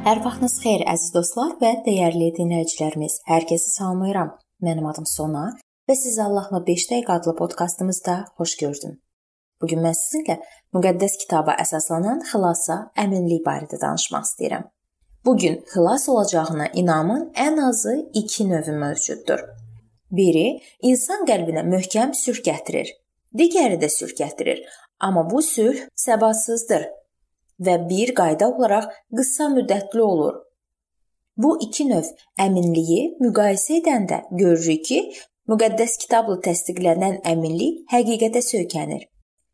Hər vaxtınız xeyir əziz dostlar və dəyərli dinləyicilərimiz. Hər kəsi salamlayıram. Mənim adım Sona və sizi Allahla 5 dəqiqə adlı podkastımızda xoş gördüm. Bu gün mən sizinlə müqəddəs kitaba əsaslanan xilasa əminlik barədə danışmaq istəyirəm. Bu gün xilas olacağına inamın ən azı 2 növü mövcuddur. Biri insan qəlbinə möhkəm sülh gətirir. Digəri də sülh gətirir, amma bu sülh səbatsızdır və bir qayda olaraq qısa müddətli olur. Bu iki növ əminliyi müqayisə edəndə görürük ki, müqəddəs kitabla təsdiqlənən əminlik həqiqətə söykənir.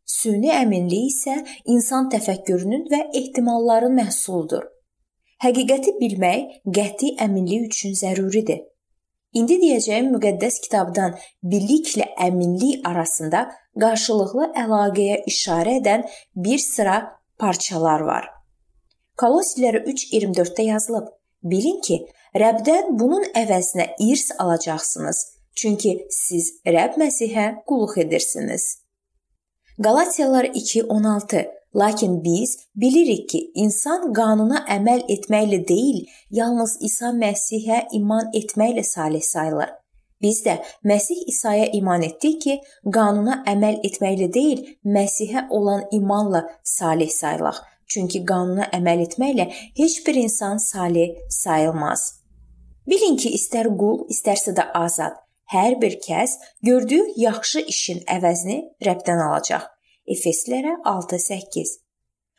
Süni əminlik isə insan təfəkkürünün və ehtimalların məhsuludur. Həqiqəti bilmək qəti əminlik üçün zəruridir. İndi deyəcəyim müqəddəs kitabdan biliklə əminlik arasında qarşılıqlı əlaqəyə işarə edən bir sıra parçalar var. Kolosilərə 3:24-də yazılıb: Bilin ki, Rəbdən bunun əvəzinə irs alacaqsınız, çünki siz Rəbb Məsihə qulluq edirsiniz. Qalatiyalılar 2:16 Lakin biz bilirik ki, insan qanuna əməl etməklə deyil, yalnız İsa Məsihə iman etməklə salih sayılır. Biz də Məsih İsa'ya iman etdik ki, qanuna əməl etməklə deyil, Məsihə olan imanla salih sayılaq. Çünki qanuna əməl etməklə heç bir insan salih sayılmaz. Bilin ki, istər qul, istərsə də azad, hər bir kəs gördüyü yaxşı işin əvəzini Rəbdən alacaq. Efeslilərə 6:8.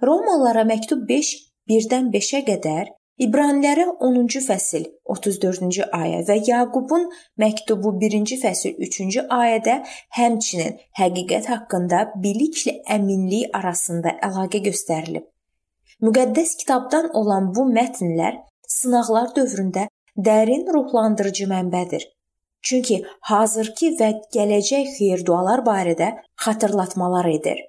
Romalılara məktub 5 1-dən 5-ə qədər İbranilərə 10-cu fəsil 34-cü ayə və Yaqubun məktubu 1-ci fəsil 3-cü ayədə həmçinin həqiqət haqqında biliklə əminlik arasında əlaqə göstərilib. Müqəddəs kitabdan olan bu mətnlər sınaqlar dövründə dərin ruhlandırıcı mənbədir. Çünki hazırki və gələcək xeyir-dualar barədə xatırlatmalar edir.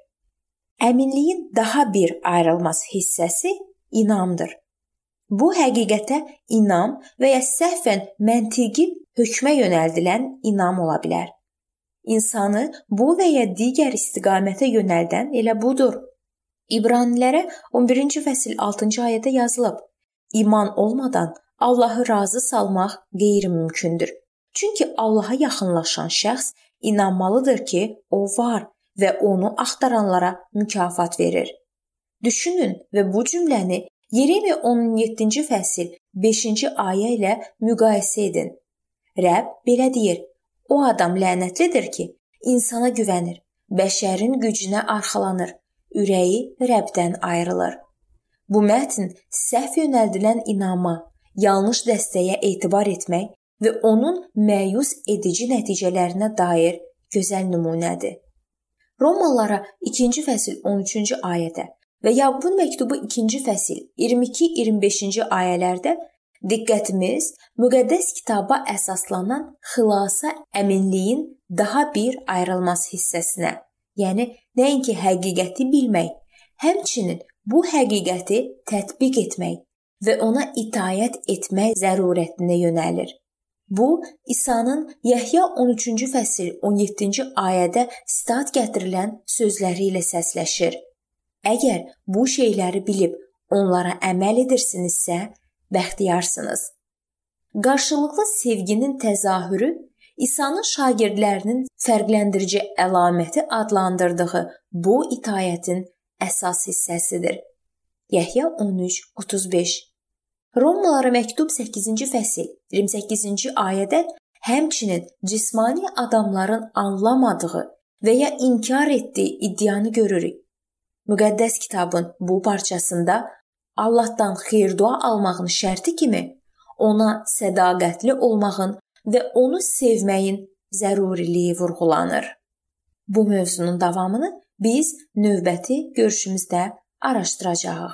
Əminliyin daha bir ayrılmaz hissəsi inamdır. Bu həqiqətə inam və ya səhvən məntiqi hökmə yönəldilən inam ola bilər. İnsanı bu və ya digər istiqamətə yönəldən elə budur. İbranilərə 11-ci fəsil 6-cı ayədə yazılıb: İman olmadan Allahı razı salmaq qeyri-mümkündür. Çünki Allaha yaxınlaşan şəxs inanmalıdır ki, o var və onu axtaranlara mükafat verir. Düşünün və bu cümləni Yeremiya 17-ci fəsil 5-ci ayə ilə müqayisə edin. Rəbb belə deyir: O adam lənətlidir ki, insana güvənir, bəşərin gücünə arxalanır, ürəyi Rəbdən ayrılır. Bu mətn səhv yönəldilən inama, yanlış dəstəyə etibar etmək və onun məyus edici nəticələrinə dair gözəl nümunədir. Romalılara 2-ci fəsil 13-cü ayədə Və Yaqubun məktubu 2-ci fəsil 22-25-ci ayələrdə diqqətimiz müqəddəs kitaba əsaslanan xilasa əminliyin daha bir ayrılmaz hissəsinə, yəni nəinki həqiqəti bilmək, həmçinin bu həqiqəti tətbiq etmək və ona itayət etmək zərurətinə yönəlir. Bu İsa'nın Yəhya 13-cü fəsil 17-ci ayədə sitat gətirilən sözləri ilə səsləşir. Əgər bu şeyləri bilib onlara əməl edirsinizsə, bəxtiyarsınız. Qarşılıqlı sevginin təzahürü İsa'nın şagirdlərinin fərqləndirici əlaməti adlandırdığı bu itayətin əsas hissəsidir. Yəhya 13:35 Romalılara məktub 8-ci fəsil 28-ci ayədə həmçinin cismani adamların anlamadığı və ya inkar etdiyi iddianı görürük. Müqəddəs kitabın bu parçasında Allahdan xeyir-dua almağın şərti kimi ona sədaqətli olmağın və onu sevməyin zəruriliyi vurğulanır. Bu mövzunun davamını biz növbəti görüşümüzdə araşdıracağıq.